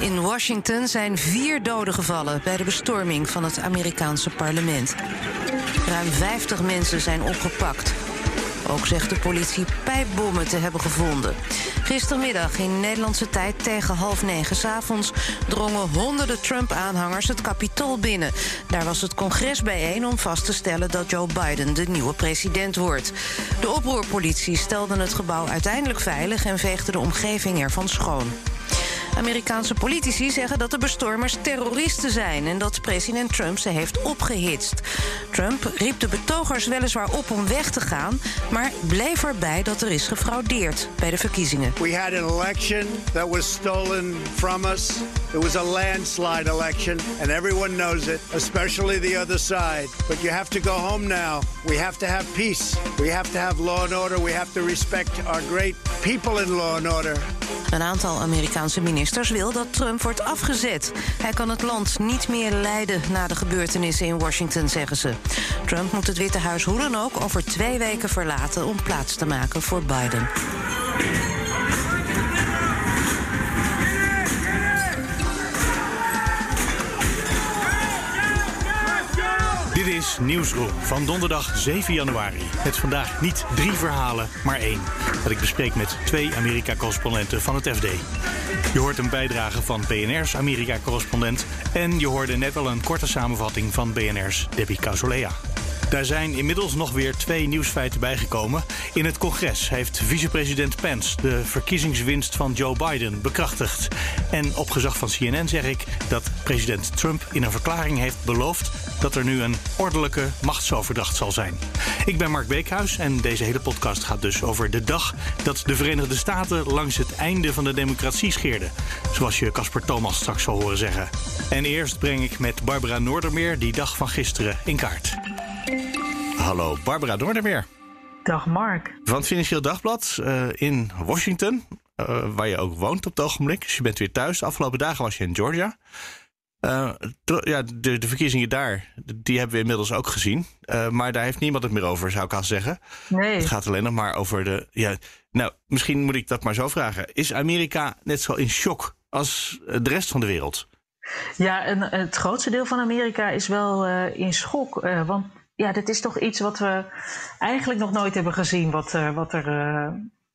In Washington zijn vier doden gevallen bij de bestorming van het Amerikaanse parlement. Ruim 50 mensen zijn opgepakt. Ook zegt de politie pijpbommen te hebben gevonden. Gistermiddag in Nederlandse tijd tegen half negen s avonds drongen honderden Trump-aanhangers het Capitool binnen. Daar was het congres bijeen om vast te stellen dat Joe Biden de nieuwe president wordt. De oproerpolitie stelde het gebouw uiteindelijk veilig en veegde de omgeving ervan schoon. Amerikaanse politici zeggen dat de bestormers terroristen zijn en dat president Trump ze heeft opgehitst. Trump riep de betogers weliswaar op om weg te gaan, maar bleef erbij dat er is gefraudeerd bij de verkiezingen. We had an election that was stolen from us. It was a landslide election and everyone knows it, especially the other side. But you have to go home now. We have to have peace. We have to have law and order. We have to respect our great people in law and order. Een aantal Amerikaanse ministers wil dat Trump wordt afgezet. Hij kan het land niet meer leiden na de gebeurtenissen in Washington, zeggen ze. Trump moet het Witte Huis hoe dan ook over twee weken verlaten om plaats te maken voor Biden. Is Nieuwsroom van donderdag 7 januari. Met vandaag niet drie verhalen, maar één. Dat ik bespreek met twee Amerika-correspondenten van het FD. Je hoort een bijdrage van BNR's Amerika-correspondent. En je hoorde net al een korte samenvatting van BNR's Debbie Causolea. Daar zijn inmiddels nog weer twee nieuwsfeiten bijgekomen. In het congres heeft vicepresident Pence de verkiezingswinst van Joe Biden bekrachtigd. En op gezag van CNN zeg ik dat president Trump in een verklaring heeft beloofd dat er nu een ordelijke machtsoverdracht zal zijn. Ik ben Mark Beekhuis en deze hele podcast gaat dus over de dag dat de Verenigde Staten langs het einde van de democratie scheerden. Zoals je Casper Thomas straks zal horen zeggen. En eerst breng ik met Barbara Noordermeer die dag van gisteren in kaart. Hallo, Barbara Noordermeer. Dag Mark. Van het Financieel Dagblad uh, in Washington, uh, waar je ook woont op het ogenblik. Dus je bent weer thuis. De afgelopen dagen was je in Georgia. Uh, ja, de, de, verkiezingen daar, die hebben we inmiddels ook gezien. maar daar heeft niemand het meer over, zou ik al zeggen. Nee. Het gaat alleen nog maar over de. Ja, nou, misschien moet ik dat maar zo vragen. Is Amerika net zo in shock als de rest van de wereld? Ja, en het grootste deel van Amerika is wel in schok. want ja, dit is toch iets wat we eigenlijk nog nooit hebben gezien, wat, wat er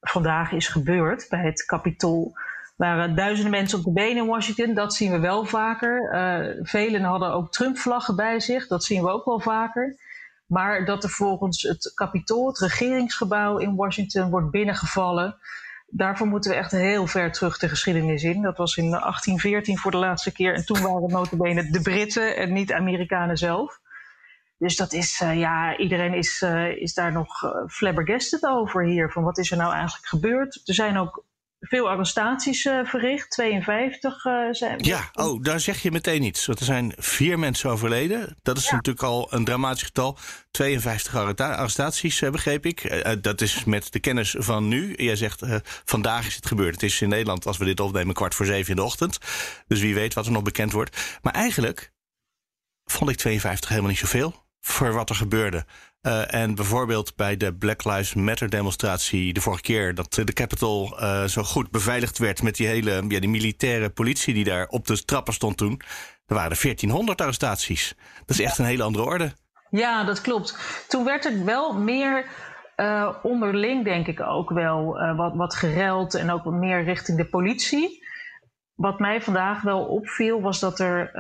vandaag is gebeurd bij het Capitool. Waren duizenden mensen op de benen in Washington, dat zien we wel vaker. Uh, velen hadden ook Trump-vlaggen bij zich, dat zien we ook wel vaker. Maar dat er volgens het Capitool, het regeringsgebouw in Washington, wordt binnengevallen. Daarvoor moeten we echt heel ver terug de geschiedenis in. Dat was in 1814 voor de laatste keer. En toen waren notabene de Britten en niet Amerikanen zelf. Dus dat is, uh, ja, iedereen is, is daar nog flabbergasted over hier. Van wat is er nou eigenlijk gebeurd? Er zijn ook veel arrestaties verricht, 52 zijn. Ja, oh, daar zeg je meteen iets. Want er zijn vier mensen overleden. Dat is ja. natuurlijk al een dramatisch getal. 52 arrestaties, begreep ik. dat is met de kennis van nu. Jij zegt, vandaag is het gebeurd. Het is in Nederland, als we dit opnemen, kwart voor zeven in de ochtend. Dus wie weet wat er nog bekend wordt. Maar eigenlijk vond ik 52 helemaal niet zoveel voor wat er gebeurde. Uh, en bijvoorbeeld bij de Black Lives Matter demonstratie de vorige keer dat de Capitol uh, zo goed beveiligd werd met die hele ja, die militaire politie die daar op de trappen stond toen. Er waren 1400 arrestaties. Dat is echt een hele andere orde. Ja, dat klopt. Toen werd het wel meer uh, onderling, denk ik ook wel, wat, wat gereld en ook wat meer richting de politie wat mij vandaag wel opviel, was dat er,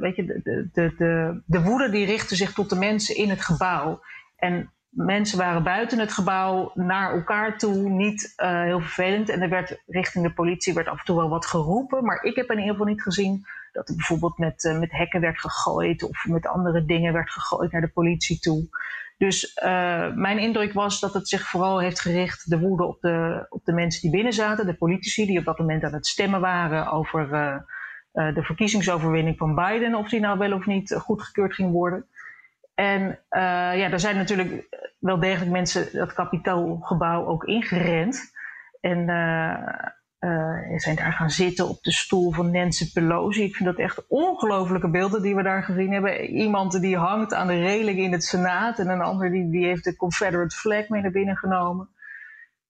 weet je, de, de, de, de woede die richtte zich tot de mensen in het gebouw. En mensen waren buiten het gebouw naar elkaar toe niet uh, heel vervelend. En er werd richting de politie werd af en toe wel wat geroepen. Maar ik heb in ieder geval niet gezien dat er bijvoorbeeld met, uh, met hekken werd gegooid of met andere dingen werd gegooid naar de politie toe. Dus uh, mijn indruk was dat het zich vooral heeft gericht, de woede op de, op de mensen die binnen zaten, de politici die op dat moment aan het stemmen waren over de verkiezingsoverwinning van Biden, of die nou wel of niet goedgekeurd ging worden. En ja, er zijn natuurlijk wel degelijk mensen dat kapitoolgebouw ook ingerend. En uh, zijn daar gaan zitten op de stoel van Nancy Pelosi. Ik vind dat echt ongelofelijke beelden die we daar gezien hebben. Iemand die hangt aan de reling in het Senaat en een ander die, die heeft de Confederate flag mee naar binnen genomen.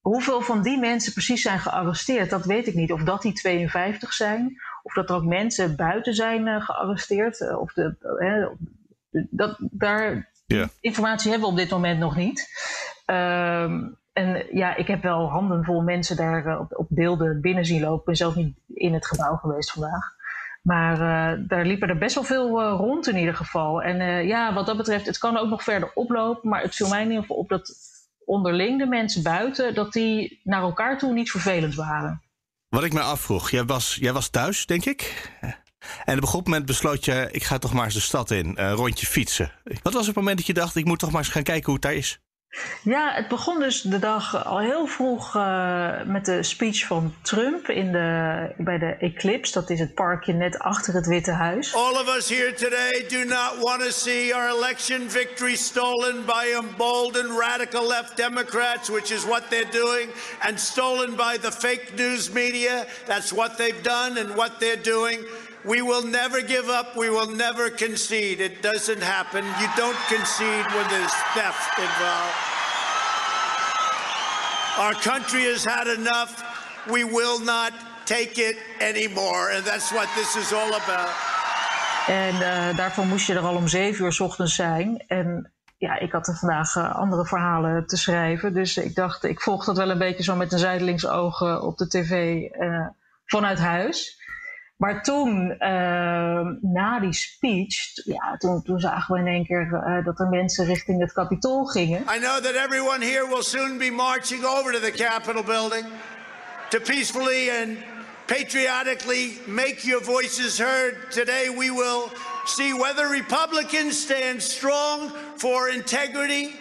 Hoeveel van die mensen precies zijn gearresteerd, dat weet ik niet. Of dat die 52 zijn, of dat er ook mensen buiten zijn uh, gearresteerd. Uh, of de, dat, daar, yeah. informatie hebben we op dit moment nog niet. Uh, en ja, ik heb wel handen vol mensen daar uh, op, op, beelden binnen zien lopen. Ik ben zelf niet in het gebouw geweest vandaag. Maar uh, daar liepen er best wel veel uh, rond in ieder geval. En ja, wat dat betreft, het kan ook nog verder oplopen. Maar het viel mij in ieder geval op dat onderling de mensen buiten, dat die naar elkaar toe niet vervelend waren. Wat ik me afvroeg, jij was, jij was thuis, denk ik? En op een goed moment besloot je, ik ga toch maar eens de stad in, een rondje fietsen. Wat was het moment dat je dacht, ik moet toch maar eens gaan kijken hoe het daar is? Ja, het begon dus de dag al heel vroeg uh, met de speech van Trump in de, bij de Eclipse. Dat is het parkje net achter het Witte Huis. All of us here today do not want to see our election victory stolen by emboldened radical left Democrats, which is what they're doing, and stolen by the fake news media. That's what they've done and what they're doing. We will never give up. We will never concede. It doesn't happen. You don't concede when there's theft involved. Our country has had enough. We will not take it anymore. And that's what this is all about. En uh, daarvoor moest je er al om zeven uur ochtends zijn. En ja, ik had er vandaag uh, andere verhalen te schrijven. Dus ik dacht, ik volg dat wel een beetje zo met een zijdelings ogen op de tv uh, vanuit huis. Maar toen, uh, na die speech, ja, toen, toen zagen we in één keer uh, dat er mensen richting het Capitool gingen. I know that everyone here will soon be marching over to the Capitol building to peacefully and patriotically make your voices heard. Today we will see whether Republicans stand strong for integrity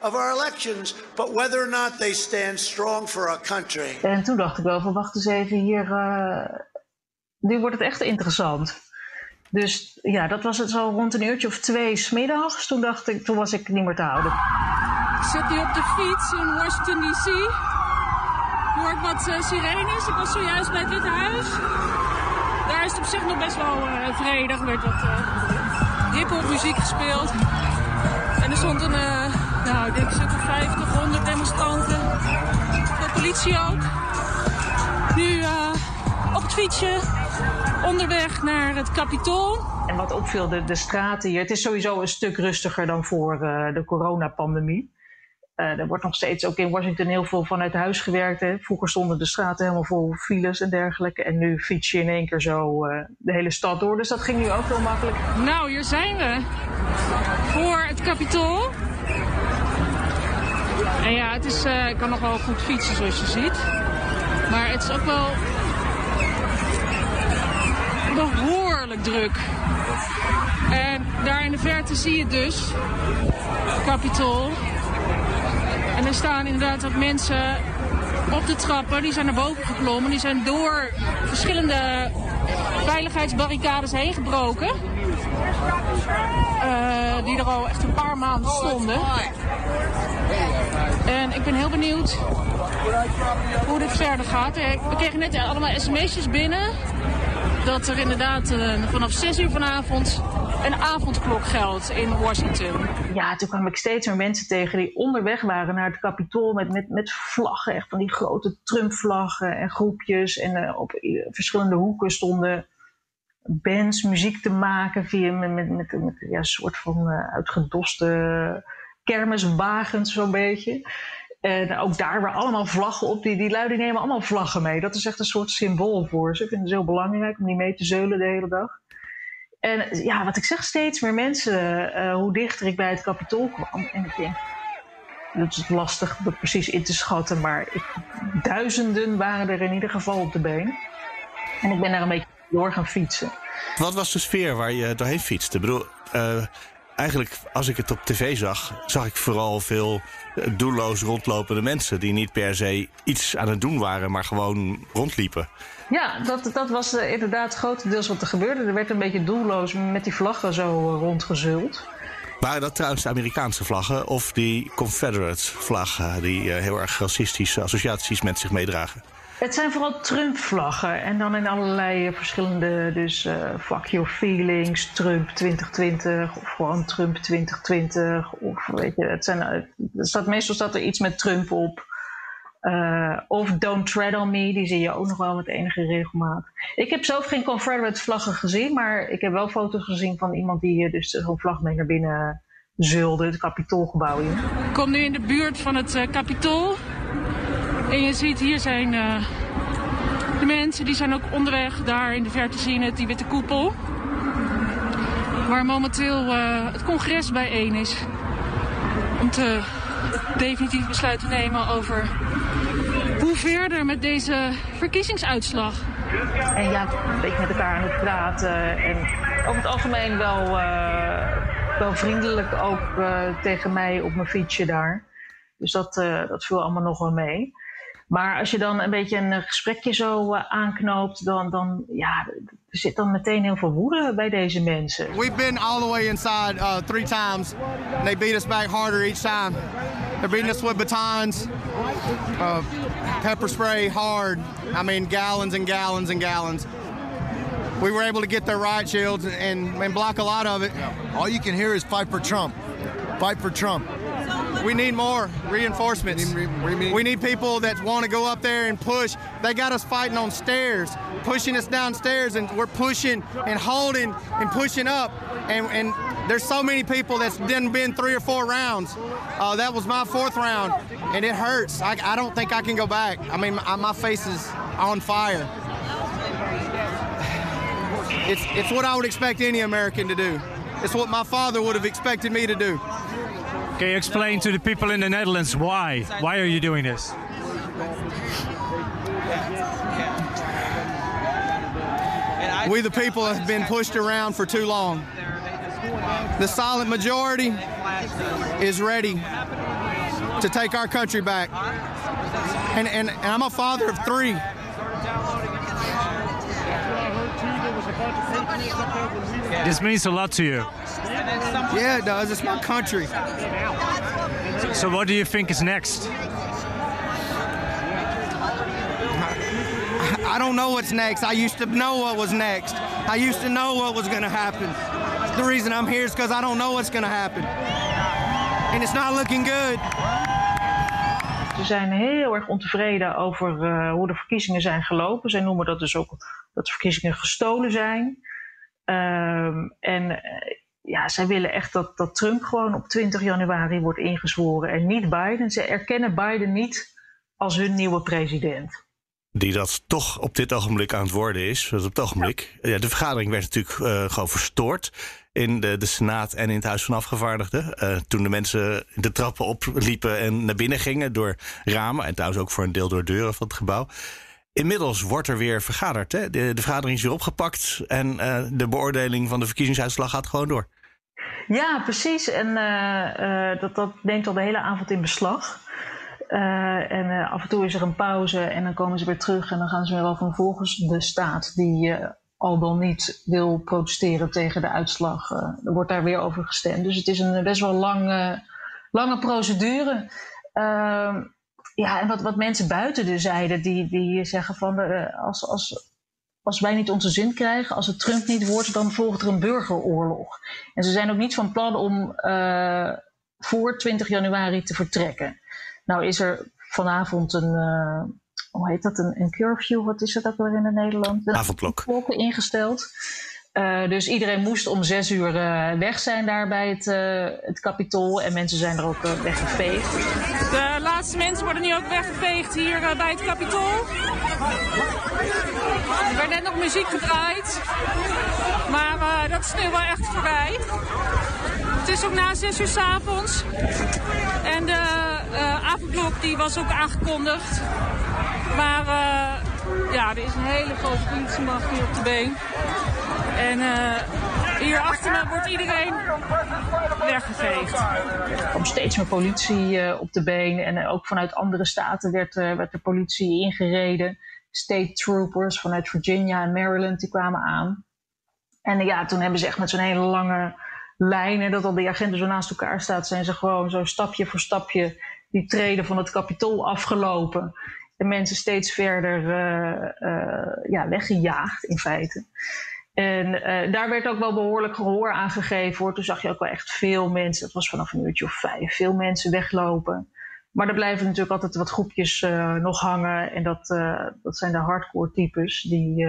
of our elections, but whether or not they stand strong for our country. En toen dacht ik wel van wacht eens even hier. Uh, nu wordt het echt interessant. Dus ja, dat was het zo rond een uurtje of twee smiddags. Toen dacht ik, toen was ik niet meer te houden. Ik zit hier op de fiets in Washington D.C. Hoor ik wat uh, sirenes. Ik was zojuist bij het Witte Huis. Daar is het op zich nog best wel uh, vredig. Er werd wat uh, hip-hop muziek gespeeld. En er stond een, nou, ik denk een 50, 100 demonstranten. De politie ook. Nu fietsje onderweg naar het Capitool. En wat opviel, de, de straten hier, het is sowieso een stuk rustiger dan voor uh, de coronapandemie. Uh, er wordt nog steeds ook in Washington heel veel vanuit huis gewerkt. Hè. Vroeger stonden de straten helemaal vol files en dergelijke. En nu fiets je in één keer zo uh, de hele stad door. Dus dat ging nu ook heel makkelijk. Nou, hier zijn we. Voor het Capitool. En ja, het is, ik kan nog wel goed fietsen zoals je ziet. Maar het is ook wel behoorlijk druk. En daar in de verte zie je dus Capitool. En er staan inderdaad ook mensen op de trappen. Die zijn naar boven geklommen. Die zijn door verschillende veiligheidsbarricades heen gebroken. Uh, die er al echt een paar maanden stonden. En ik ben heel benieuwd hoe dit verder gaat. We kregen net allemaal sms'jes binnen dat er inderdaad uh, vanaf 6 uur vanavond een avondklok geldt in Washington. Ja, toen kwam ik steeds meer mensen tegen die onderweg waren naar het Capitool met, met, met vlaggen, echt van die grote Trump-vlaggen en groepjes. En uh, op verschillende hoeken stonden bands muziek te maken via met, met, ja, een soort van uh, uitgedoste kermiswagens, zo'n beetje. En ook daar waren allemaal vlaggen op. Die, die lui nemen allemaal vlaggen mee. Dat is echt een soort symbool voor ze. Ik vind het heel belangrijk om die mee te zeulen de hele dag. En ja, wat ik zeg, steeds meer mensen, uh, hoe dichter ik bij het kapitool kwam. En ik denk, dat is lastig dat precies in te schatten, maar ik, duizenden waren er in ieder geval op de been. En ik ben daar een beetje door gaan fietsen. Wat was de sfeer waar je doorheen fietste? Ik bedoel, uh, eigenlijk, als ik het op tv zag, zag ik vooral veel eh, doelloos rondlopende mensen. die niet per se iets aan het doen waren, maar gewoon rondliepen. Ja, dat, dat was uh, inderdaad grotendeels wat er gebeurde. Er werd een beetje doelloos met die vlaggen zo rondgezult. Waren dat trouwens de Amerikaanse vlaggen of die Confederate vlaggen, die heel erg racistische associaties met zich meedragen? Het zijn vooral Trump-vlaggen. En dan in allerlei verschillende, dus uh, fuck your feelings, Trump 2020 of gewoon Trump 2020. Of weet je, het zijn, er staat, meestal staat er iets met Trump op. Uh, of Don't Tread on Me, die zie je ook nog wel met enige regelmaat. Ik heb zelf geen Confederate vlaggen gezien, maar ik heb wel foto's gezien van iemand die eh, dus zo'n vlag mee naar binnen zulde, het Capitoolgebouw in. Kom nu in de buurt van het uh. En je ziet hier zijn uh, de mensen, die zijn ook onderweg. Daar in de verte zien het, die witte koepel. Waar momenteel uh, het congres bijeen is. Om te definitief besluit te nemen over hoe verder met deze verkiezingsuitslag. En ja, een beetje met elkaar aan het praten. En over het algemeen wel, uh, wel vriendelijk ook tegen mij op mijn fietsje daar. Dus dat, dat viel allemaal nog wel mee. Maar als je dan een beetje een gesprekje zo uh, aanknoopt, dan, dan ja, er zit dan meteen heel veel woede bij deze mensen. We've been all the way inside uh, three times. They beat us back harder each time. They're beating us with batons, uh, pepper spray hard. I mean, gallons and gallons and gallons. We were able to get their riot shields and, and block a lot of it. All you can hear is fight for Trump. Fight for Trump. We need more reinforcements. We need, we need people that want to go up there and push. They got us fighting on stairs, pushing us downstairs, and we're pushing and holding and pushing up. And, and there's so many people that's done been three or four rounds. Uh, that was my fourth round, and it hurts. I, I don't think I can go back. I mean, my, my face is on fire. It's, it's what I would expect any American to do. It's what my father would have expected me to do. Can you explain to the people in the Netherlands why? Why are you doing this? We, the people, have been pushed around for too long. The silent majority is ready to take our country back. And, and, and I'm a father of three. This means a lot to you. Yeah, it does. It's my country. So, what do you think is next? I don't know what's next. I used to know what was next. I used to know what was going to happen. The reason I'm here is because I don't know what's going to happen. And it's not looking good. Ze zijn heel erg ontevreden over uh, hoe de verkiezingen zijn gelopen. Zij noemen dat dus ook dat de verkiezingen gestolen zijn. Um, en uh, ja, zij willen echt dat, dat Trump gewoon op 20 januari wordt ingezworen en niet Biden. Ze erkennen Biden niet als hun nieuwe president. Die dat toch op dit ogenblik aan het worden is. op het ogenblik. Ja. de vergadering werd natuurlijk uh, gewoon verstoord. In de, de Senaat en in het Huis van Afgevaardigden. Uh, toen de mensen de trappen opliepen en naar binnen gingen door ramen. En trouwens ook voor een deel door deuren van het gebouw. Inmiddels wordt er weer vergaderd. Hè? De, de vergadering is weer opgepakt. En uh, de beoordeling van de verkiezingsuitslag gaat gewoon door. Ja, precies. En uh, uh, dat, dat neemt al de hele avond in beslag. Uh, en af en toe is er een pauze en dan komen ze weer terug en dan gaan ze weer over volgens de staat die al dan niet wil protesteren tegen de uitslag. er wordt daar weer over gestemd. Dus het is een best wel lange, lange procedure. Ehm, ja, en wat, wat mensen buiten de zeiden, die, die zeggen van als, als, als wij niet onze zin krijgen, als het Trump niet wordt, dan volgt er een burgeroorlog. En ze zijn ook niet van plan om uh, voor 20 januari te vertrekken. Nou is er vanavond een, uh, hoe heet dat, een, een curfew, wat is dat ook weer in het Nederland? Een avondklok. ingesteld. Uh, dus iedereen moest om zes uur uh, weg zijn daar bij het, uh, het kapitool. En mensen zijn er ook weggeveegd. De laatste mensen worden nu ook weggeveegd hier bij het kapitool. Er werd net nog muziek gedraaid. Maar dat is nu wel echt voorbij. Het is ook na zes uur s avonds. En de avondklok die was ook aangekondigd. Maar ja, ja, er is een hele grote politiemacht hier op de been. En hier achter wordt iedereen weggeveegd. Er kwam steeds meer politie op de been. En ook vanuit andere staten werd, werd de politie ingereden. State troopers vanuit Virginia en Maryland die kwamen aan. En ja, toen hebben ze echt met zo'n hele lange lijn, en dat al die agenten zo naast elkaar staat, zijn ze gewoon zo stapje voor stapje die treden van het kapitool afgelopen. En mensen steeds verder ja, weggejaagd in feite. En uh, daar werd ook wel behoorlijk gehoor aan gegeven. Hoor. Toen zag je ook wel echt veel mensen, het was vanaf een uurtje of vijf, veel mensen weglopen. Maar er blijven natuurlijk altijd wat groepjes nog hangen. En dat, dat zijn de hardcore types. Die,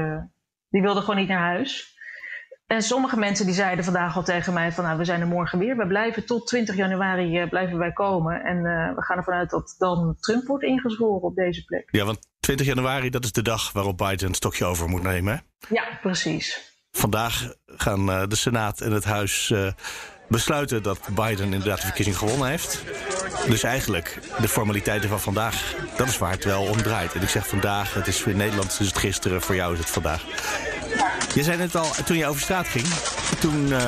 die wilden gewoon niet naar huis. En sommige mensen die zeiden vandaag al tegen mij van nou, we zijn er morgen weer. We blijven tot 20 januari blijven wij komen. En we gaan ervan uit dat dan Trump wordt ingezworen op deze plek. Ja, want 20 januari dat is de dag waarop Biden een stokje over moet nemen. Hè? Ja, precies. Vandaag gaan uh, de Senaat en het Huis besluiten dat Biden inderdaad de verkiezing gewonnen heeft. Dus eigenlijk de formaliteiten van vandaag, dat is waar het wel om draait. En ik zeg vandaag, het is in Nederland is het gisteren, voor jou is het vandaag. Je zei net al, toen je over straat ging, toen, uh,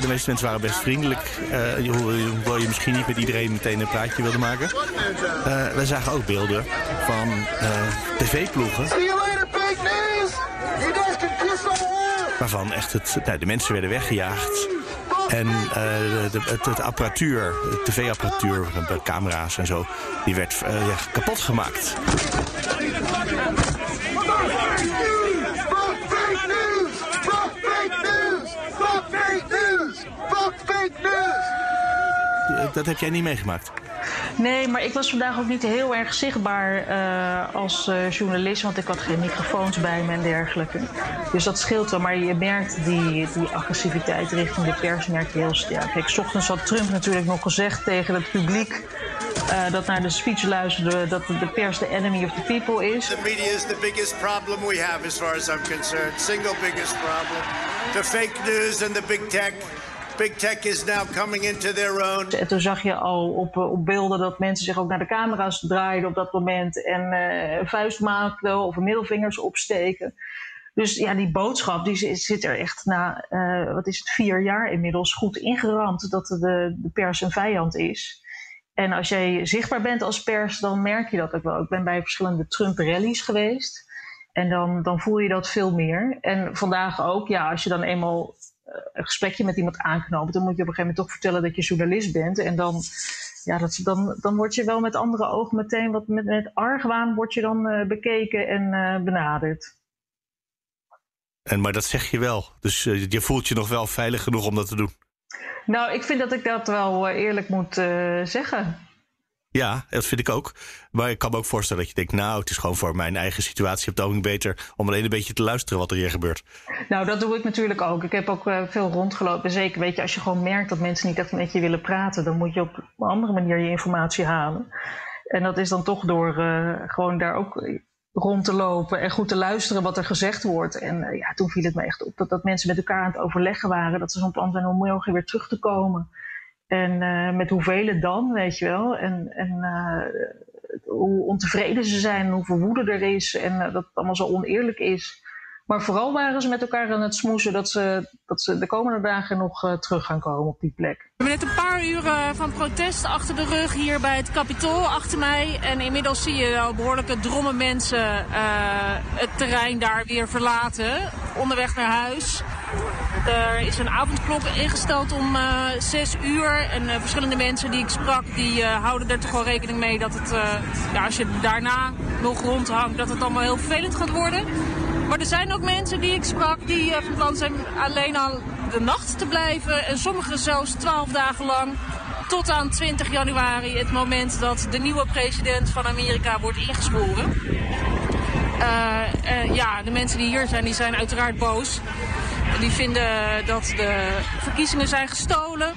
de meeste mensen waren best vriendelijk. Uh, hoewel je misschien niet met iedereen meteen een praatje wilde maken. Uh, we zagen ook beelden van tv-ploegen. Waarvan echt het, nou, de mensen werden weggejaagd. En uh, de, het, het, apparatuur, de tv-apparatuur, camera's en zo, die werd uh, ja, kapot gemaakt. Dat heb jij niet meegemaakt? Nee, maar ik was vandaag ook niet heel erg zichtbaar uh, als uh, journalist, want ik had geen microfoons bij me en dergelijke. Dus dat scheelt wel, maar je merkt die, die agressiviteit richting de pers merk je heel sterk. Kijk, s ochtends had Trump natuurlijk nog gezegd tegen het publiek uh, dat naar de speech luisterde dat de pers de enemy of the people is. The media is the biggest problem we have as far as I'm concerned. Single biggest problem. The fake news and the big tech. Big tech is now coming into their own. En toen zag je al op, op beelden dat mensen zich ook naar de camera's draaiden op dat moment en uh, vuist maakten of middelvingers opsteken. Dus ja, die boodschap die zit er echt na, uh, wat is het, vier jaar inmiddels goed ingeramd dat de, de pers een vijand is. En als jij zichtbaar bent als pers, dan merk je dat ook wel. Ik ben bij verschillende Trump-rallies geweest. En dan, dan voel je dat veel meer. En vandaag ook, ja, als je dan eenmaal een gesprekje met iemand aanknopen, dan moet je op een gegeven moment toch vertellen dat je journalist bent. En dan, ja, dat, dan, dan word je wel met andere ogen meteen wat met, met argwaan word je dan uh, bekeken en uh, benaderd. En, maar dat zeg je wel. Dus uh, je voelt je nog wel veilig genoeg om dat te doen. Nou, ik vind dat ik dat wel eerlijk moet zeggen. Ja, dat vind ik ook. Maar ik kan me ook voorstellen dat je denkt... nou, het is gewoon voor mijn eigen situatie op ogenblik beter... om alleen een beetje te luisteren wat er hier gebeurt. Nou, dat doe ik natuurlijk ook. Ik heb ook uh, veel rondgelopen. Zeker, weet je, als je gewoon merkt dat mensen niet echt met je willen praten... dan moet je op een andere manier je informatie halen. En dat is dan toch door uh, gewoon daar ook rond te lopen... en goed te luisteren wat er gezegd wordt. En uh, ja, toen viel het me echt op dat, dat mensen met elkaar aan het overleggen waren... dat ze zo'n plan zijn om morgen weer terug te komen... En uh, met hoeveel dan, weet je wel. En, en uh, hoe ontevreden ze zijn, hoeveel woede er is. En uh, dat het allemaal zo oneerlijk is. Maar vooral waren ze met elkaar aan het smoesen dat ze, dat ze de komende dagen nog terug gaan komen op die plek. We hebben net een paar uren van protest achter de rug hier bij het Capitool achter mij. En inmiddels zie je wel behoorlijke drommen mensen het terrein daar weer verlaten. Onderweg naar huis. Er is een avondklok ingesteld om uh, 6 uur. En verschillende mensen die ik sprak, die houden er toch wel rekening mee dat het, ja, als je daarna nog rondhangt, dat het allemaal heel vervelend gaat worden. Maar er zijn ook mensen die ik sprak die van plan zijn alleen al de nacht te blijven. En sommigen zelfs 12 dagen lang. Tot aan 20 januari, het moment dat de nieuwe president van Amerika wordt ingesproken. ja, de mensen die hier zijn, die zijn uiteraard boos. Die vinden dat de verkiezingen zijn gestolen.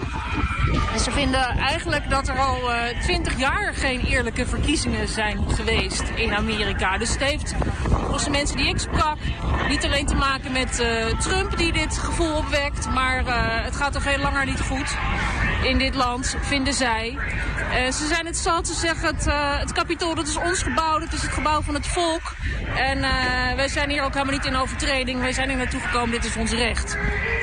En ze vinden eigenlijk dat er al eh, twintig jaar geen eerlijke verkiezingen zijn geweest in Amerika. Dus het heeft volgens de mensen die ik sprak niet alleen te maken met uh, Trump die dit gevoel opwekt, maar uh, het gaat al veel langer niet goed in dit land, vinden zij. Uh, ze zijn het zat, ze zeggen het, uh, het kapitool dat is ons gebouw, dat is het gebouw van het volk. En uh, wij zijn hier ook helemaal niet in overtreding, wij zijn hier naartoe gekomen, dit is ons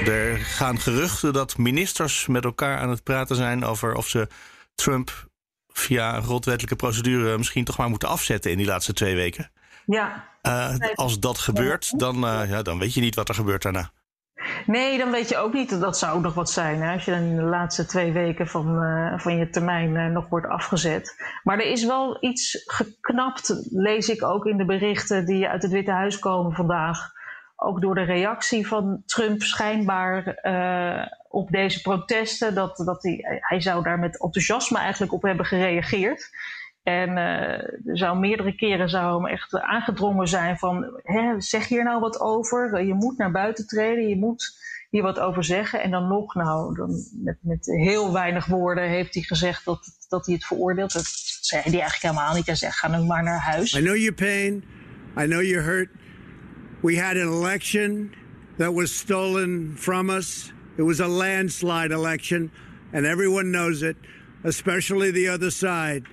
Er gaan geruchten dat ministers met elkaar aan het praten zijn over of ze Trump via een grondwettelijke procedure misschien toch maar moeten afzetten in die laatste twee weken. Ja. als dat gebeurt, dan, ja, dan weet je niet wat er gebeurt daarna. Nee, dan weet je ook niet. Dat zou ook nog wat zijn. Hè? Als je dan in de laatste twee weken van, uh, van je termijn uh, nog wordt afgezet. Maar er is wel iets geknapt, lees ik ook in de berichten die uit het Witte Huis komen vandaag. Ook door de reactie van Trump schijnbaar uh, op deze protesten. Dat, dat hij, hij zou daar met enthousiasme eigenlijk op hebben gereageerd. En uh, er zou meerdere keren zou hem echt aangedrongen zijn van zeg hier nou wat over. Je moet naar buiten treden, je moet hier wat over zeggen. En dan nog, nou, dan met, met heel weinig woorden heeft hij gezegd dat, dat hij het veroordeelt. Dat zei hij eigenlijk helemaal niet. Hij zegt, ga nu maar naar huis. I know your pain. I know you're hurt. We had an election that was stolen from us. It was a landslide election. And everyone knows it, especially the other side.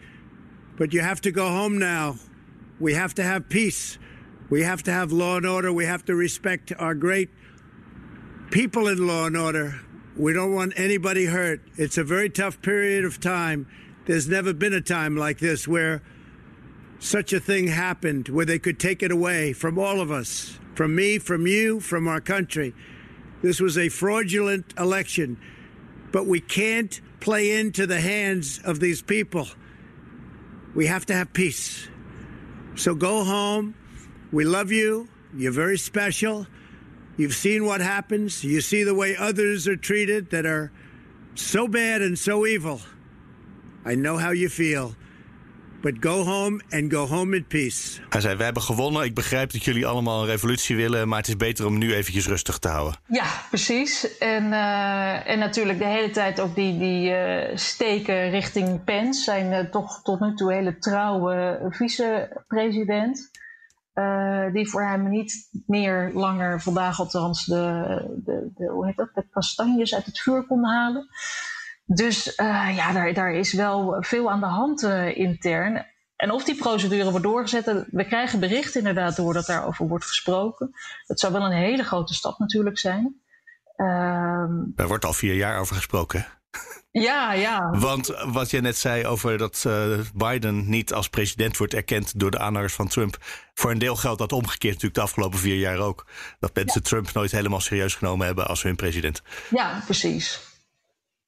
But you have to go home now. We have to have peace. We have to have law and order. We have to respect our great people in law and order. We don't want anybody hurt. It's a very tough period of time. There's never been a time like this where such a thing happened, where they could take it away from all of us, from me, from you, from our country. This was a fraudulent election, but we can't play into the hands of these people. We have to have peace. So go home. We love you. You're very special. You've seen what happens. You see the way others are treated that are so bad and so evil. I know how you feel. But go home and go home in peace. Hij zei: We hebben gewonnen. Ik begrijp dat jullie allemaal een revolutie willen. Maar het is beter om nu eventjes rustig te houden. Ja, precies. En, uh, en natuurlijk de hele tijd ook die, die uh, steken richting Pence. Zijn uh, toch tot nu toe hele trouwe vicepresident. die voor hem niet meer langer vandaag althans de, de, de, hoe heet dat, de kastanjes uit het vuur kon halen. Dus uh, ja, daar, daar is wel veel aan de hand uh, intern. En of die procedure wordt doorgezet, we krijgen bericht inderdaad door dat daarover wordt gesproken. Dat zou wel een hele grote stap natuurlijk zijn. Uh, Daar wordt al vier jaar over gesproken. Ja, ja. Want wat je net zei over dat uh, Biden niet als president wordt erkend door de aanhangers van Trump. Voor een deel geldt dat omgekeerd natuurlijk de afgelopen vier jaar ook. Dat mensen ja. Trump nooit helemaal serieus genomen hebben als hun president. Ja, precies.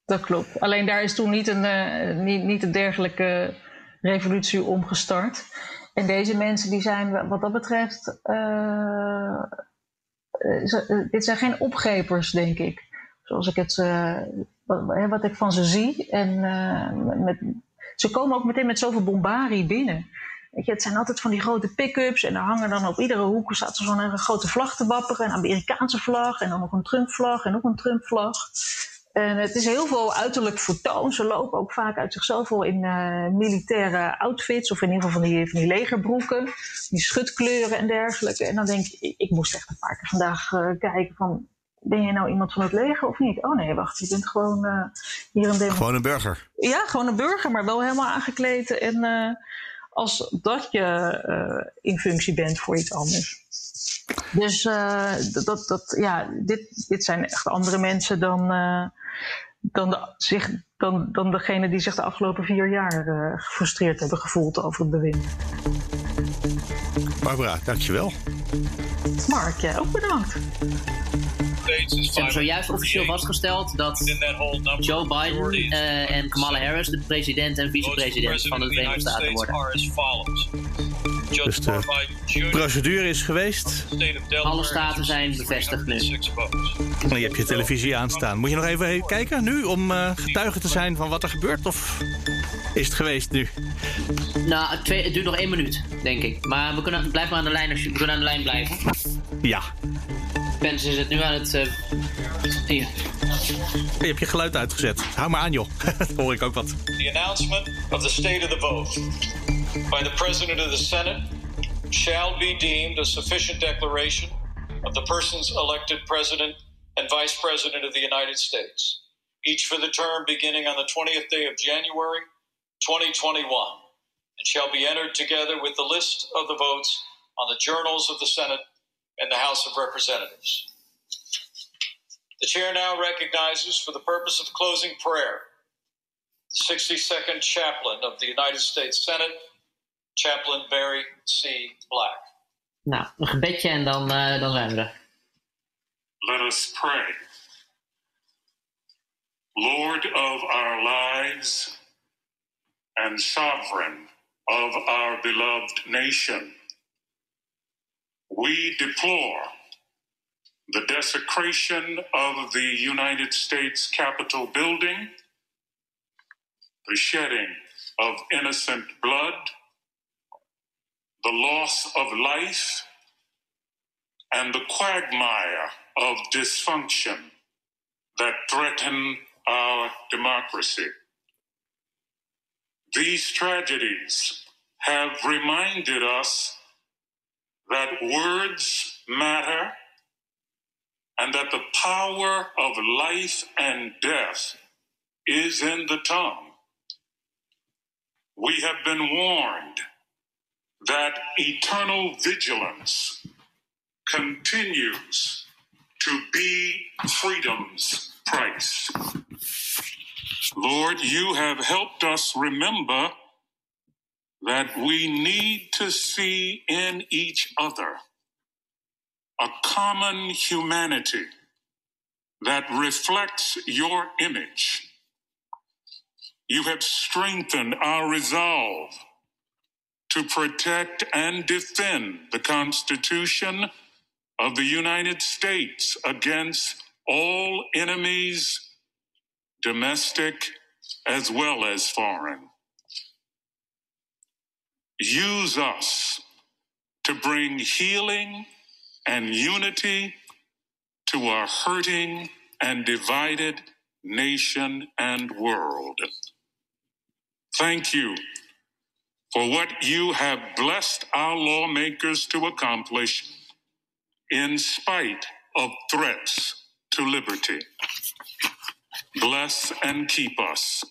Dat klopt. Alleen daar is toen niet een, uh, niet, niet een dergelijke revolutie omgestart. En deze mensen die zijn wat dat betreft. Uh, uh, dit zijn geen opgepers, denk ik. Zoals ik het. Wat, wat, ik van ze zie. En met, ze komen ook meteen met zoveel bombarie binnen. Weet je, het zijn altijd van die grote pick-ups. En daar hangen dan op iedere hoek staat er zo'n grote vlag te wapperen. Een Amerikaanse vlag. En dan nog een Trump-vlag. En nog een Trump-vlag. En het is heel veel uiterlijk vertoon. Ze lopen ook vaak uit zichzelf wel in uh, militaire outfits. Of in ieder geval van die, van die legerbroeken. Die schutkleuren en dergelijke. En dan denk ik, ik moest echt een paar keer vandaag uh, kijken van... Ben je nou iemand van het leger of niet? Oh nee, wacht, je bent gewoon uh, hier een... Gewoon een burger? Ja, gewoon een burger, maar wel helemaal aangekleed. En als dat je in functie bent voor iets anders. Dus dat, dat, ja, dit, dit zijn echt andere mensen dan dan, de, zich, dan, dan degene die zich de afgelopen vier jaar uh, gefrustreerd hebben gevoeld over het bewind. Barbara, dankjewel. Mark, jij ook bedankt. Ze hebben zojuist officieel vastgesteld dat Joe Biden uh, en Kamala Harris de president en vicepresident van de Verenigde Staten worden. Dus de procedure is geweest. Alle staten zijn bevestigd nu. En je hebt je televisie aanstaan. Moet je nog even kijken nu om uh, getuige te zijn van wat er gebeurt? Of is het geweest nu? Nou, twee, het duurt nog één minuut, denk ik. Maar we kunnen, blijf maar aan de lijn als je, we kunnen aan de lijn blijven. Ja. Pence is het nu aan het... Uh, hier. Je hebt je geluid uitgezet. Hou maar aan, joh. Dan hoor ik ook wat. The announcement of the state of the vote by the President of the Senate shall be deemed a sufficient declaration of the persons elected President and Vice President of the United States, each for the term beginning on the 20th day of January 2021, and shall be entered together with the list of the votes on the journals of the Senate and the House of Representatives. The chair now recognizes, for the purpose of closing prayer, the 62nd chaplain of the United States Senate, Chaplain Barry C. Black. Nou, een gebedje en dan, uh, dan zijn we er. Let us pray. Lord of our lives and sovereign of our beloved nation, we deplore the desecration of the United States Capitol building, the shedding of innocent blood, the loss of life, and the quagmire of dysfunction that threaten our democracy. These tragedies have reminded us that words matter and that the power of life and death is in the tongue. We have been warned that eternal vigilance continues to be freedom's price. Lord, you have helped us remember that we need to see in each other a common humanity that reflects your image. You have strengthened our resolve to protect and defend the Constitution of the United States against all enemies, domestic as well as foreign. Use us to bring healing and unity to our hurting and divided nation and world. Thank you for what you have blessed our lawmakers to accomplish in spite of threats to liberty. Bless and keep us.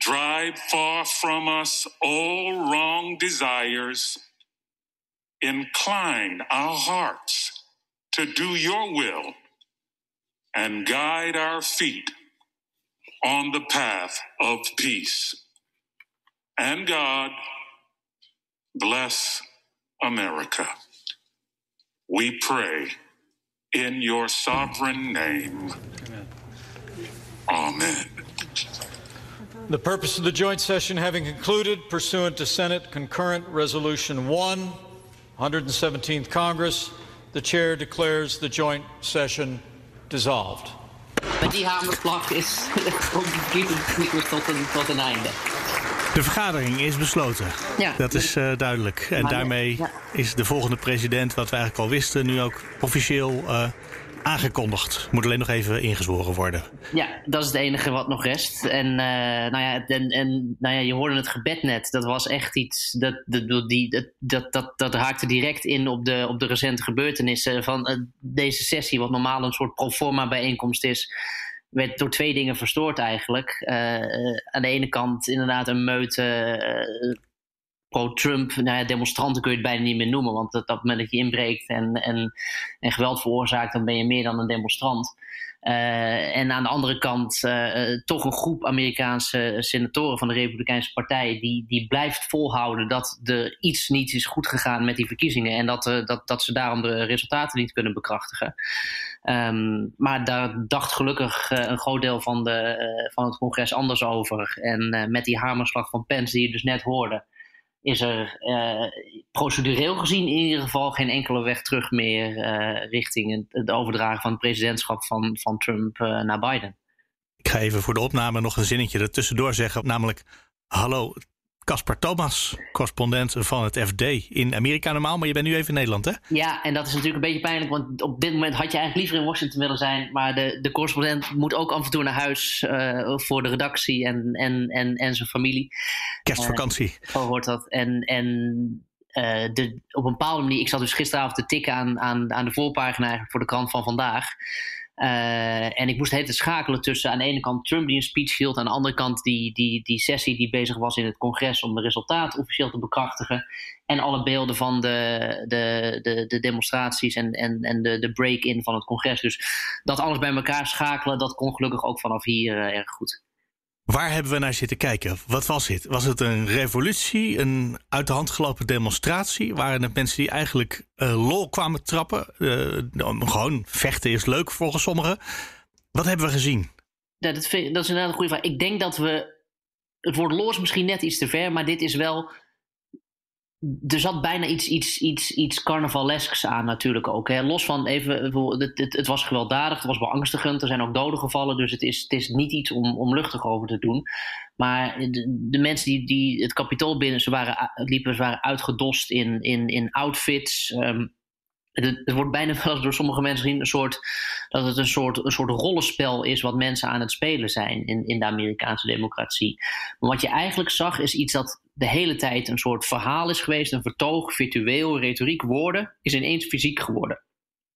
Drive far from us all wrong desires incline our hearts to do your will and guide our feet on the path of peace. And God bless America. We pray in your sovereign name. Amen. The purpose of the joint session having concluded, pursuant to Senate Concurrent Resolution 1, 117th Congress, the chair declares the joint session dissolved. Met die hamerslag is komt tot een, tot een einde. De vergadering is besloten. Ja. Dat is uh, duidelijk. En Maar daarmee ja. is de volgende president, wat we eigenlijk al wisten, nu ook officieel uh, aangekondigd. Moet alleen nog even ingezworen worden. Ja, dat is het enige wat nog rest. En, eh, nou ja, en, en nou ja, je hoorde het gebed net. Dat was echt iets. Dat, dat, die, dat, dat, dat, raakte direct in op de, op de recente gebeurtenissen. Van eh, deze sessie, wat normaal een soort proforma bijeenkomst is. Werd door twee dingen verstoord eigenlijk. Eh, eh, aan de ene kant inderdaad een meute eh, pro-Trump nou ja, demonstranten kun je het bijna niet meer noemen. Want op dat moment dat je inbreekt en, en, en geweld veroorzaakt, dan ben je meer dan een demonstrant. En aan de andere kant toch een groep Amerikaanse senatoren van de Republikeinse Partij die, die blijft volhouden dat er iets niet is goed gegaan met die verkiezingen en dat, dat, dat ze daarom de resultaten niet kunnen bekrachtigen. Ehm, maar daar dacht gelukkig eh, een groot deel van, de, eh, van het congres anders over. En eh, met die hamerslag van Pence die je dus net hoorde, is er procedureel gezien in ieder geval geen enkele weg terug meer richting het, het overdragen van het presidentschap van, van Trump naar Biden. Ik ga even voor de opname nog een zinnetje er tussendoor zeggen. Namelijk, hallo, Caspar Thomas, correspondent van het FD in Amerika normaal, maar je bent nu even in Nederland, hè? Ja, en dat is natuurlijk een beetje pijnlijk, want op dit moment had je eigenlijk liever in Washington willen zijn, maar de, de correspondent moet ook af en toe naar huis uh, voor de redactie en, en, en, en zijn familie. Kerstvakantie. Uh, zo hoort dat. En, en uh, de, op een bepaalde manier, ik zat dus gisteravond te tikken aan, aan, aan de voorpagina voor de krant van vandaag. Uh, en ik moest het schakelen tussen aan de ene kant Trump die een speech hield, aan de andere kant die, die, die sessie die bezig was in het congres om de resultaten officieel te bekrachtigen. En alle beelden van de, de, de, de demonstraties en, en, en de, de break-in van het congres. Dus dat alles bij elkaar schakelen, dat kon gelukkig ook vanaf hier uh, erg goed. Waar hebben we naar zitten kijken? Wat was dit? Was het een revolutie, een uit de hand gelopen demonstratie? Waren het mensen die eigenlijk uh, lol kwamen trappen? Uh, gewoon vechten is leuk volgens sommigen. Wat hebben we gezien? Dat, dat is inderdaad een goede vraag. Ik denk dat we. Het woord lol is misschien net iets te ver, maar dit is wel er zat bijna iets, iets, iets, iets carnavalesks aan natuurlijk ook. Hè. Los van even, het, het, het, was gewelddadig, het was beangstigend, er zijn ook doden gevallen. Dus het is, het is niet iets om, om luchtig over te doen. Maar de, de mensen die, die het kapitool binnen, ze waren, liepen, ze waren uitgedost in, in, in outfits. Um, het, wordt bijna wel door sommige mensen gezien een soort, dat het een soort, een soort rollenspel is wat mensen aan het spelen zijn in, in de Amerikaanse democratie. Maar wat je eigenlijk zag is iets dat de hele tijd een soort verhaal is geweest, een vertoog, virtueel, retoriek, woorden, is ineens fysiek geworden.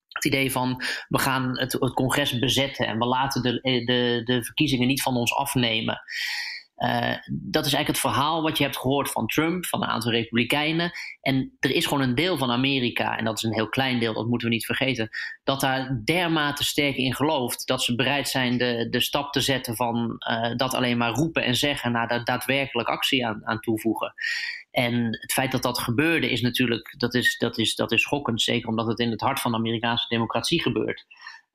Het idee van we gaan het, het congres bezetten en we laten de, de, de verkiezingen niet van ons afnemen. Uh, dat is eigenlijk het verhaal wat je hebt gehoord van Trump, van een aantal Republikeinen. En er is gewoon een deel van Amerika, en dat is een heel klein deel, dat moeten we niet vergeten, dat daar dermate sterk in gelooft dat ze bereid zijn de, de stap te zetten van uh, dat alleen maar roepen en zeggen naar daar daadwerkelijk actie aan, aan toevoegen. En het feit dat dat gebeurde is natuurlijk, dat is, dat is, dat is schokkend, zeker omdat het in het hart van de Amerikaanse democratie gebeurt.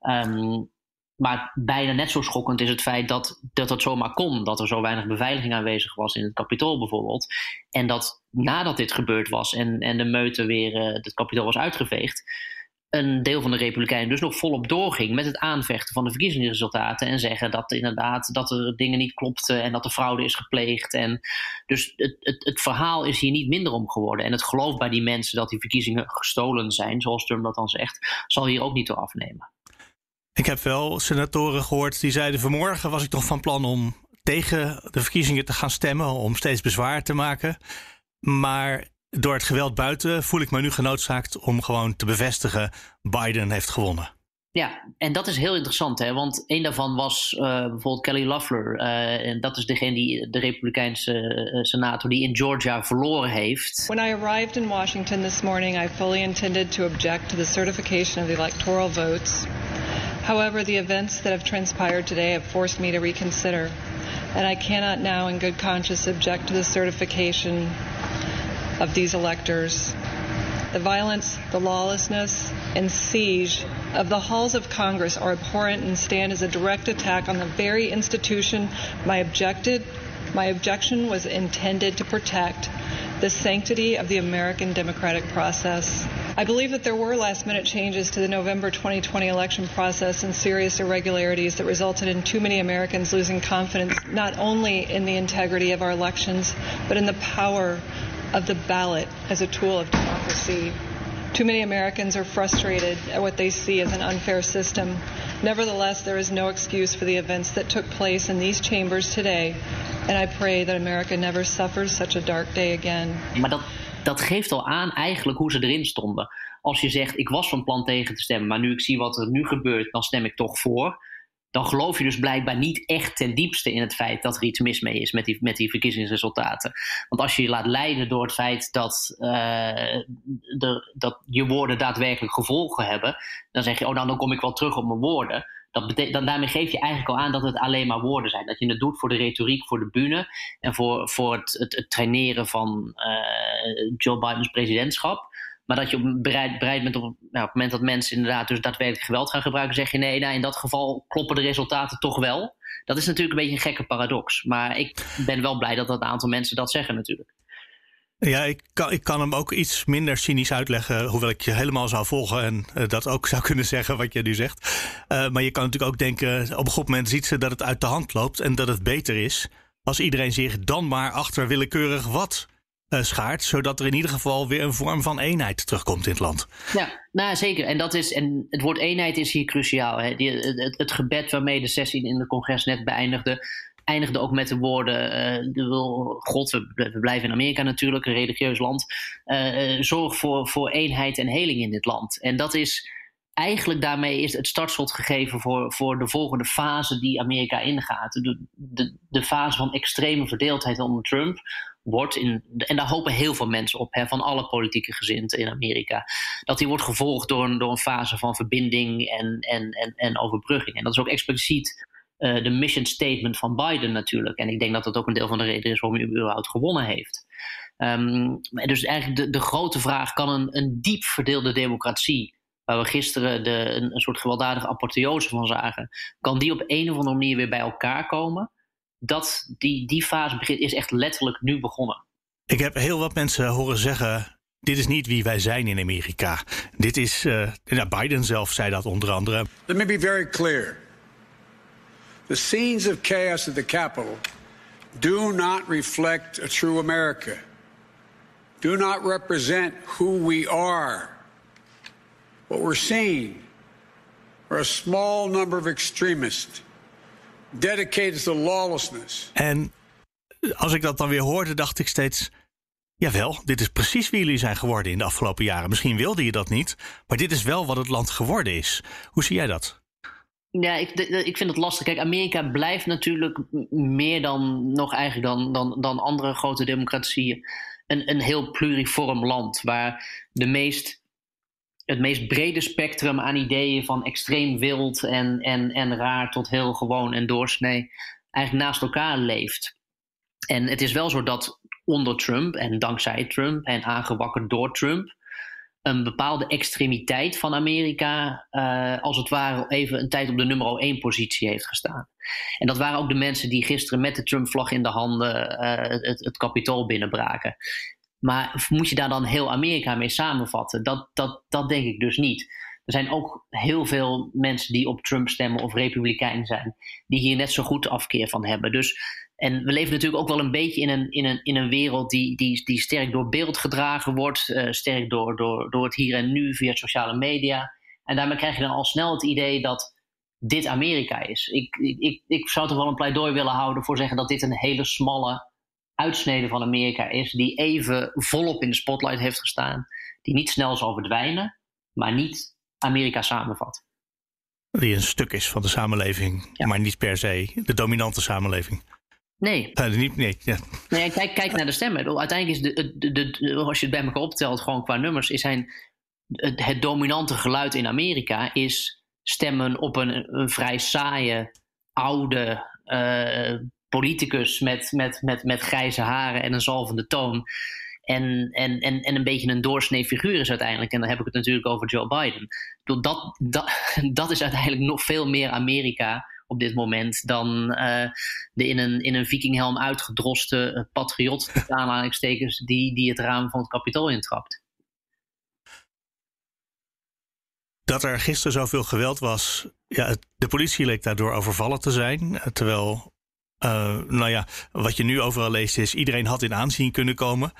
Um, maar bijna net zo schokkend is het feit dat, dat het zomaar kon. Dat er zo weinig beveiliging aanwezig was in het kapitool bijvoorbeeld. En dat nadat dit gebeurd was en, en de meute weer uh, het kapitool was uitgeveegd. Een deel van de Republikeinen dus nog volop doorging met het aanvechten van de verkiezingsresultaten. En zeggen dat inderdaad dat er dingen niet klopten en dat er fraude is gepleegd. En dus het, het, het verhaal is hier niet minder om geworden. En het geloof bij die mensen dat die verkiezingen gestolen zijn, zoals Trump dat dan zegt, zal hier ook niet door afnemen. Ik heb wel senatoren gehoord die zeiden vanmorgen was ik toch van plan om tegen de verkiezingen te gaan stemmen, om steeds bezwaar te maken. Maar door het geweld buiten voel ik me nu genoodzaakt om gewoon te bevestigen: Biden heeft gewonnen. Ja, en dat is heel interessant, hè? want een daarvan was uh, bijvoorbeeld Kelly Loeffler. Uh, en dat is degene die de Republikeinse uh, senator die in Georgia verloren heeft. When I arrived in Washington this morning, I fully intended to object to the certification of the electoral votes. However, the events that have transpired today have forced me to reconsider, and I cannot now, in good conscience, object to the certification of these electors. The violence, the lawlessness, and siege of the halls of Congress are abhorrent and stand as a direct attack on the very institution my objected my objection was intended to protect the sanctity of the American democratic process. I believe that there were last minute changes to the November 2020 election process and serious irregularities that resulted in too many Americans losing confidence not only in the integrity of our elections, but in the power of the ballot as a tool of democracy. Too many Americans are frustrated at what they see as an unfair system. Nevertheless, there is no excuse for the events that took place in these chambers today, and I pray that America never suffers such a dark day again. Dat, geeft al aan eigenlijk hoe ze erin stonden. Als je zegt, ik was van plan tegen te stemmen, maar nu ik zie wat er nu gebeurt, dan stem ik toch voor dan geloof je dus blijkbaar niet echt ten diepste in het feit dat er iets mis mee is met die, met die verkiezingsresultaten. Want als je je laat leiden door het feit dat, uh, de, dat je woorden daadwerkelijk gevolgen hebben, dan zeg je, oh nou dan kom ik wel terug op mijn woorden. Dat dan, daarmee geef je eigenlijk al aan dat het alleen maar woorden zijn. Dat je het doet voor de retoriek, voor de bühne en voor, voor het, het, traineren van uh, Joe Biden's presidentschap. Maar dat je bereid, bereid bent op, nou, op het moment dat mensen inderdaad dus daadwerkelijk geweld gaan gebruiken, zeg je nee, nou, in dat geval kloppen de resultaten toch wel. Dat is natuurlijk een beetje een gekke paradox. Maar ik ben wel blij dat dat een aantal mensen dat zeggen natuurlijk. Ja, ik kan, ik kan hem ook iets minder cynisch uitleggen, hoewel ik je helemaal zou volgen en uh, dat ook zou kunnen zeggen wat je nu zegt. Uh, maar je kan natuurlijk ook denken, op een goed moment ziet ze dat het uit de hand loopt en dat het beter is als iedereen zich dan maar achter willekeurig wat uh, schaart, zodat er in ieder geval weer een vorm van eenheid terugkomt in het land. Ja, nou zeker. En, dat is, en het woord eenheid is hier cruciaal. Hè. Die, het, het, gebed waarmee de sessie in de congres net beëindigde, eindigde ook met de woorden: uh, God, we, blijven in Amerika natuurlijk, een religieus land. Uh, zorg voor, voor eenheid en heling in dit land. En dat is eigenlijk daarmee is het startschot gegeven voor, voor de volgende fase die Amerika ingaat. De, de, de fase van extreme verdeeldheid onder Trump wordt, in, en daar hopen heel veel mensen op, hè, van alle politieke gezinten in Amerika, dat die wordt gevolgd door een, door een fase van verbinding en, en, en, en overbrugging. En dat is ook expliciet uh, de mission statement van Biden natuurlijk. En ik denk dat dat ook een deel van de reden is waarom hij überhaupt gewonnen heeft. Um, dus eigenlijk de, de grote vraag: kan een, een diep verdeelde democratie waar we gisteren de, een, een, soort gewelddadige apotheose van zagen, kan die op een of andere manier weer bij elkaar komen? Dat, die, die fase begint, is echt letterlijk nu begonnen. Ik heb heel wat mensen horen zeggen. Dit is niet wie wij zijn in Amerika. Dit is. Uh, Biden zelf zei dat onder andere. Let me be very clear. The scenes of chaos at the Capitol do not reflect a true America. Do not represent who we are. What we're seeing are a small number of extremists dedicated to lawlessness. En als ik dat dan weer hoorde, dacht ik steeds. Jawel, dit is precies wie jullie zijn geworden in de afgelopen jaren. Misschien wilde je dat niet, maar dit is wel wat het land geworden is. Hoe zie jij dat? Ja, ik, ik vind het lastig. Kijk, Amerika blijft natuurlijk meer dan nog eigenlijk dan, dan, dan andere grote democratieën een, een heel pluriform land. Waar de meest het meest brede spectrum aan ideeën van extreem wild en, en, en raar tot heel gewoon en doorsnee eigenlijk naast elkaar leeft. En het is wel zo dat onder Trump en dankzij Trump en aangewakkerd door Trump een bepaalde extremiteit van Amerika uh, als het ware even een tijd op de nummer 1 positie heeft gestaan. En dat waren ook de mensen die gisteren met de Trump-vlag in de handen uh, het, het kapitool binnenbraken. Maar moet je daar dan heel Amerika mee samenvatten? Dat, dat, dat denk ik dus niet. Er zijn ook heel veel mensen die op Trump stemmen of republikein zijn, die hier net zo goed afkeer van hebben. Dus, en we leven natuurlijk ook wel een beetje in een, in een, in een wereld die, die, die sterk door beeld gedragen wordt, uh, sterk door, door, door het hier en nu via sociale media. En daarmee krijg je dan al snel het idee dat dit Amerika is. Ik, ik, ik zou toch wel een pleidooi willen houden voor zeggen dat dit een hele smalle uitsnede van Amerika is, die even volop in de spotlight heeft gestaan, die niet snel zal verdwijnen, maar niet Amerika samenvat. Die een stuk is van de samenleving, maar niet per se de dominante samenleving. Nee. Uh, niet, nee, ja. nee kijk, kijk naar de stemmen. Uiteindelijk is de, de, de, als je het bij elkaar optelt, gewoon qua nummers, is zijn het, het dominante geluid in Amerika is stemmen op een, een vrij saaie, oude, uh, politicus met, met, met, met grijze haren en een zalvende toon. En, en, en, en een beetje een doorsnee figuur is uiteindelijk. En dan heb ik het natuurlijk over Joe Biden. Dat, dat, dat is uiteindelijk nog veel meer Amerika op dit moment dan uh, de in een, in een vikinghelm uitgedroste uh, patriot, aanhalingstekens, die, die het raam van het kapitool intrapt. Dat er gisteren zoveel geweld was, ja, de politie leek daardoor overvallen te zijn. Terwijl uh, nou ja, wat je nu overal leest is, iedereen had in aanzien kunnen komen.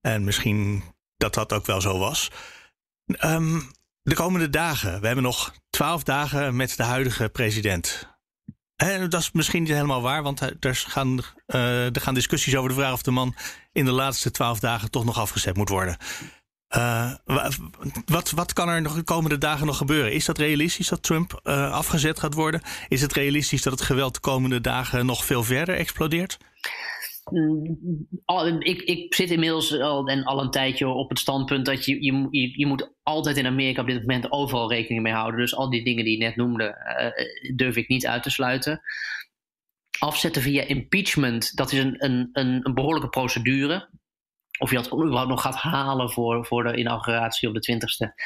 En misschien dat dat ook wel zo was. Um, de komende dagen, we hebben nog twaalf dagen met de huidige president. En dat is misschien niet helemaal waar, want er gaan, uh, er gaan discussies over de vraag of de man in de laatste twaalf dagen toch nog afgezet moet worden. Wat, wat kan er de komende dagen nog gebeuren? Is dat realistisch dat Trump afgezet gaat worden? Is het realistisch dat het geweld de komende dagen nog veel verder explodeert? Ik, ik zit inmiddels al, en al een tijdje op het standpunt dat je, je, je, moet altijd in Amerika op dit moment overal rekening mee houden. Dus al die dingen die je net noemde, uh, durf ik niet uit te sluiten. Afzetten via impeachment, dat is een, een, een behoorlijke procedure. Of je dat überhaupt nog gaat halen voor, voor de inauguratie op de 20ste,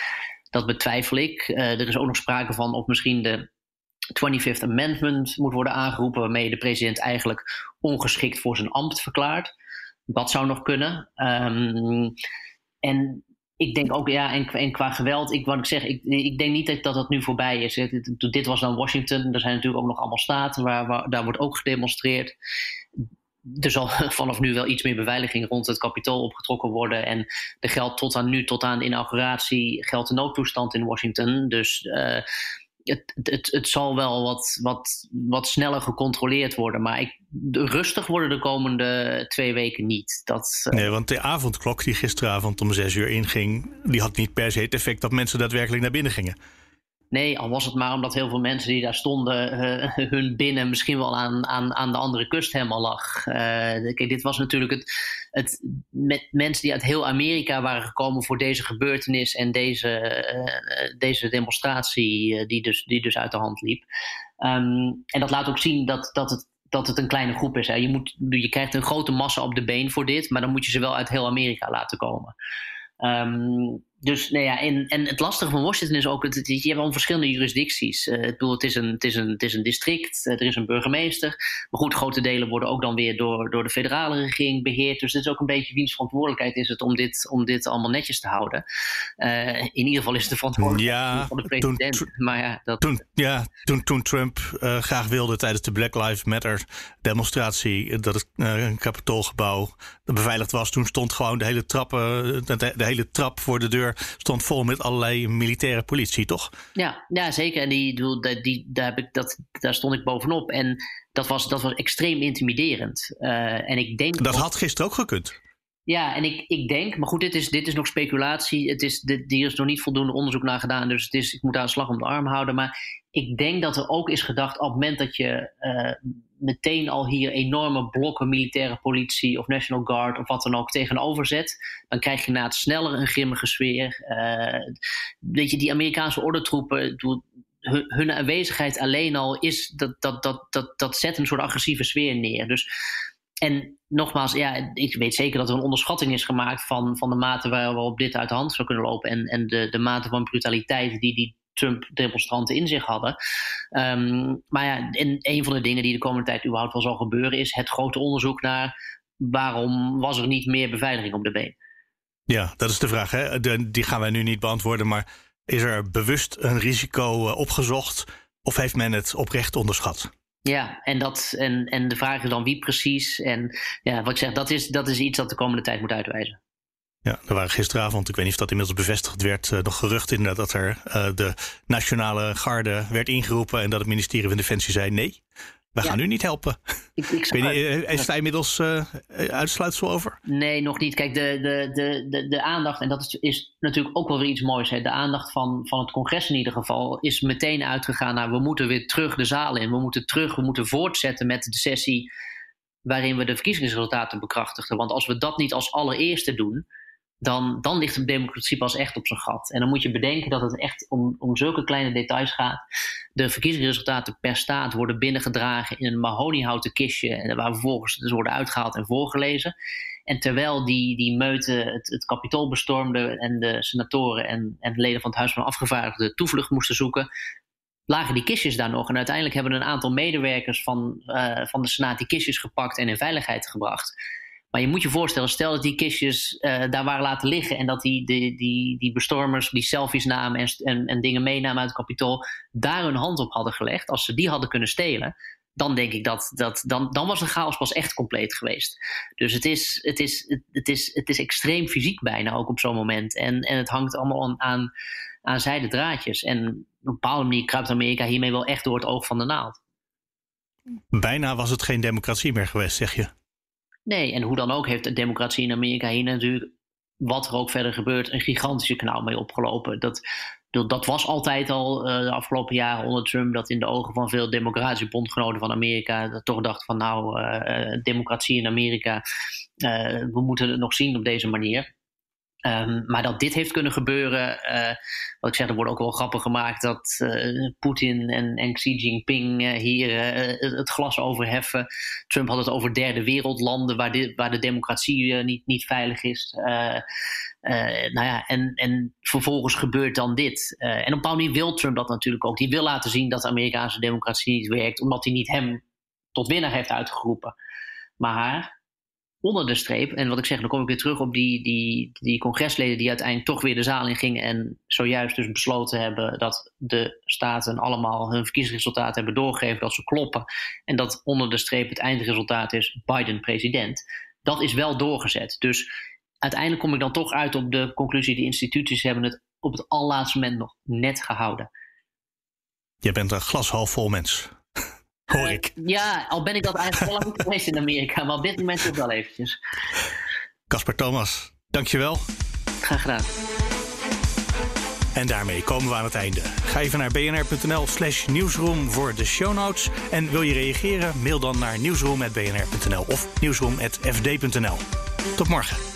dat betwijfel ik. Uh, er is ook nog sprake van of misschien de 25th Amendment moet worden aangeroepen, waarmee de president eigenlijk ongeschikt voor zijn ambt verklaart. Dat zou nog kunnen. Um, en ik denk ook, ja, en, en qua geweld, ik, wat ik zeg, ik, ik denk niet dat, dat nu voorbij is. Dit, was dan Washington, er zijn natuurlijk ook nog allemaal staten waar, daar wordt ook gedemonstreerd er zal vanaf nu wel iets meer beveiliging rond het kapitool opgetrokken worden. En er geldt tot aan nu, tot aan de inauguratie, geldt de noodtoestand in Washington. Dus uh, het, het, het zal wel wat, wat, wat sneller gecontroleerd worden. Maar ik, rustig worden de komende twee weken niet. Dat, uh... Nee, want de avondklok die gisteravond om zes uur inging, die had niet per se het effect dat mensen daadwerkelijk naar binnen gingen. Nee, al was het maar omdat heel veel mensen die daar stonden uh, hun binnen misschien wel aan, aan, aan de andere kust helemaal lag. Uh, kijk, dit was natuurlijk het, het met mensen die uit heel Amerika waren gekomen voor deze gebeurtenis en deze, uh, deze demonstratie die, dus, die dus uit de hand liep. Um, en dat laat ook zien dat, dat het dat het een kleine groep is. Hè. Je, moet, je krijgt een grote massa op de been voor dit, maar dan moet je ze wel uit heel Amerika laten komen. Um, dus nou ja, en, en het lastige van Washington is ook, het, je hebt al verschillende jurisdicties. Uh, ik bedoel, het is, een, het, is een, het is een district, uh, er is een burgemeester. Maar goed, grote delen worden ook dan weer door, door de federale regering beheerd. Dus het is ook een beetje wiens verantwoordelijkheid is het om dit, om dit allemaal netjes te houden. Uh, in ieder geval is het de verantwoordelijkheid ja, van de president. Toen, maar ja, dat, toen, ja, toen, toen Trump graag wilde tijdens de Black Lives Matter demonstratie dat het kapitoolgebouw beveiligd was, toen stond gewoon de hele, trappen, de, de hele trap voor de deur stond vol met allerlei militaire politie, toch? Ja, ja zeker. En die, die, die, daar, heb ik, dat, daar stond ik bovenop. En dat was, dat was extreem intimiderend. Uh, en ik denk dat had gisteren ook gekund. Ja, en ik, ik denk, maar goed, dit is, dit is nog speculatie. Het is, dit, hier is nog niet voldoende onderzoek naar gedaan, dus het is, ik moet daar een slag om de arm houden. Maar ik denk dat er ook is gedacht op het moment dat je uh, meteen al hier enorme blokken militaire politie of National Guard of wat dan ook tegenover zet, dan krijg je na het sneller een grimmige sfeer. Uh, weet je, die Amerikaanse ordentroepen, hun aanwezigheid alleen al is, dat, dat, dat, dat, dat zet een soort agressieve sfeer neer. Dus en nogmaals, ja, ik weet zeker dat er een onderschatting is gemaakt van, van de mate waarop dit uit de hand zou kunnen lopen. En, en de, de mate van brutaliteit die die Trump-demonstranten in zich hadden. Um, maar ja, en een van de dingen die de komende tijd überhaupt wel zal gebeuren, is het grote onderzoek naar waarom was er niet meer beveiliging op de been. Ja, dat is de vraag. Hè? De, die gaan wij nu niet beantwoorden. Maar is er bewust een risico uh, opgezocht? Of heeft men het oprecht onderschat? Ja, en, dat, en, en de vraag is dan wie precies. En ja, wat ik zeg, dat is, dat is iets dat de komende tijd moet uitwijzen. Ja, er waren gisteravond, ik weet niet of dat inmiddels bevestigd werd, uh, nog gerucht in dat er uh, de Nationale Garde werd ingeroepen en dat het ministerie van Defensie zei nee. We gaan u niet helpen. Ik, ik niet, eh, is daar inmiddels uh, uitsluitsel over? Nee, nog niet. Kijk, de, de, de, de, de aandacht, en dat is, is, natuurlijk ook wel weer iets moois. Hè. De aandacht van, van het congres in ieder geval is meteen uitgegaan naar we moeten weer terug de zaal in. We moeten terug, we moeten voortzetten met de sessie waarin we de verkiezingsresultaten bekrachtigen. Want als we dat niet als allereerste doen, dan, dan ligt de democratie pas echt op zijn gat. En dan moet je bedenken dat het echt om, om zulke kleine details gaat. De verkiezingsresultaten per staat worden binnengedragen in een mahoniehouten kistje, waar vervolgens dus worden uitgehaald en voorgelezen. En terwijl die, die meute het, het kapitool bestormden en de senatoren en, en de leden van het Huis van Afgevaardigden toevlucht moesten zoeken, lagen die kistjes daar nog. En uiteindelijk hebben een aantal medewerkers van, uh, van de Senaat die kistjes gepakt en in veiligheid gebracht. Maar je moet je voorstellen, stel dat die kistjes uh, daar waren laten liggen en dat die, die, die, die bestormers die selfies namen en, en, en dingen meenamen uit het kapitool, daar hun hand op hadden gelegd. Als ze die hadden kunnen stelen, dan denk ik dat, dat dan, dan was de chaos pas echt compleet geweest. Dus het is, het is, het is, het is extreem fysiek bijna ook op zo'n moment. En, en het hangt allemaal aan, aan, aan zijde draadjes. En op een bepaalde manier kruipt Amerika hiermee wel echt door het oog van de naald. Bijna was het geen democratie meer geweest, zeg je. Nee, en hoe dan ook heeft de democratie in Amerika hier natuurlijk, wat er ook verder gebeurt, een gigantische knauw mee opgelopen. Dat, dat was altijd al uh, de afgelopen jaren onder Trump, dat in de ogen van veel democratische bondgenoten van Amerika, dat toch dacht van nou, uh, democratie in Amerika, we moeten het nog zien op deze manier. Um, maar dat dit heeft kunnen gebeuren, uh, wat ik zeg, er wordt ook wel grappen gemaakt dat uh, Poetin en, en, Xi Jinping uh, hier het glas overheffen. Trump had het over derde wereldlanden waar waar de democratie niet, niet veilig is. nou ja, en, en vervolgens gebeurt dan dit. en op een bepaalde manier wil Trump dat natuurlijk ook. Die wil laten zien dat de Amerikaanse democratie niet werkt, omdat hij niet hem tot winnaar heeft uitgeroepen. Maar onder de streep, en wat ik zeg, dan kom ik weer terug op die, die, die congresleden die uiteindelijk toch weer de zaal in gingen en zojuist dus besloten hebben dat de staten allemaal hun verkiezingsresultaat hebben doorgegeven, dat ze kloppen. En dat onder de streep het eindresultaat is Biden president. Dat is wel doorgezet. Dus uiteindelijk kom ik dan toch uit op de conclusie: die instituties hebben het op het allerlaatste moment nog net gehouden. Je bent een glashalf vol mens. Hoor ik. Ja, al ben ik dat eigenlijk al lang geweest in Amerika, maar op dit moment het wel eventjes. Casper Thomas, dankjewel. Graag gedaan. En daarmee komen we aan het einde. Ga even naar bnr.nl slash nieuwsroom voor de show notes. En wil je reageren? Mail dan naar nieuwsroom.bnr.nl of nieuwsroom.fd.nl. Tot morgen.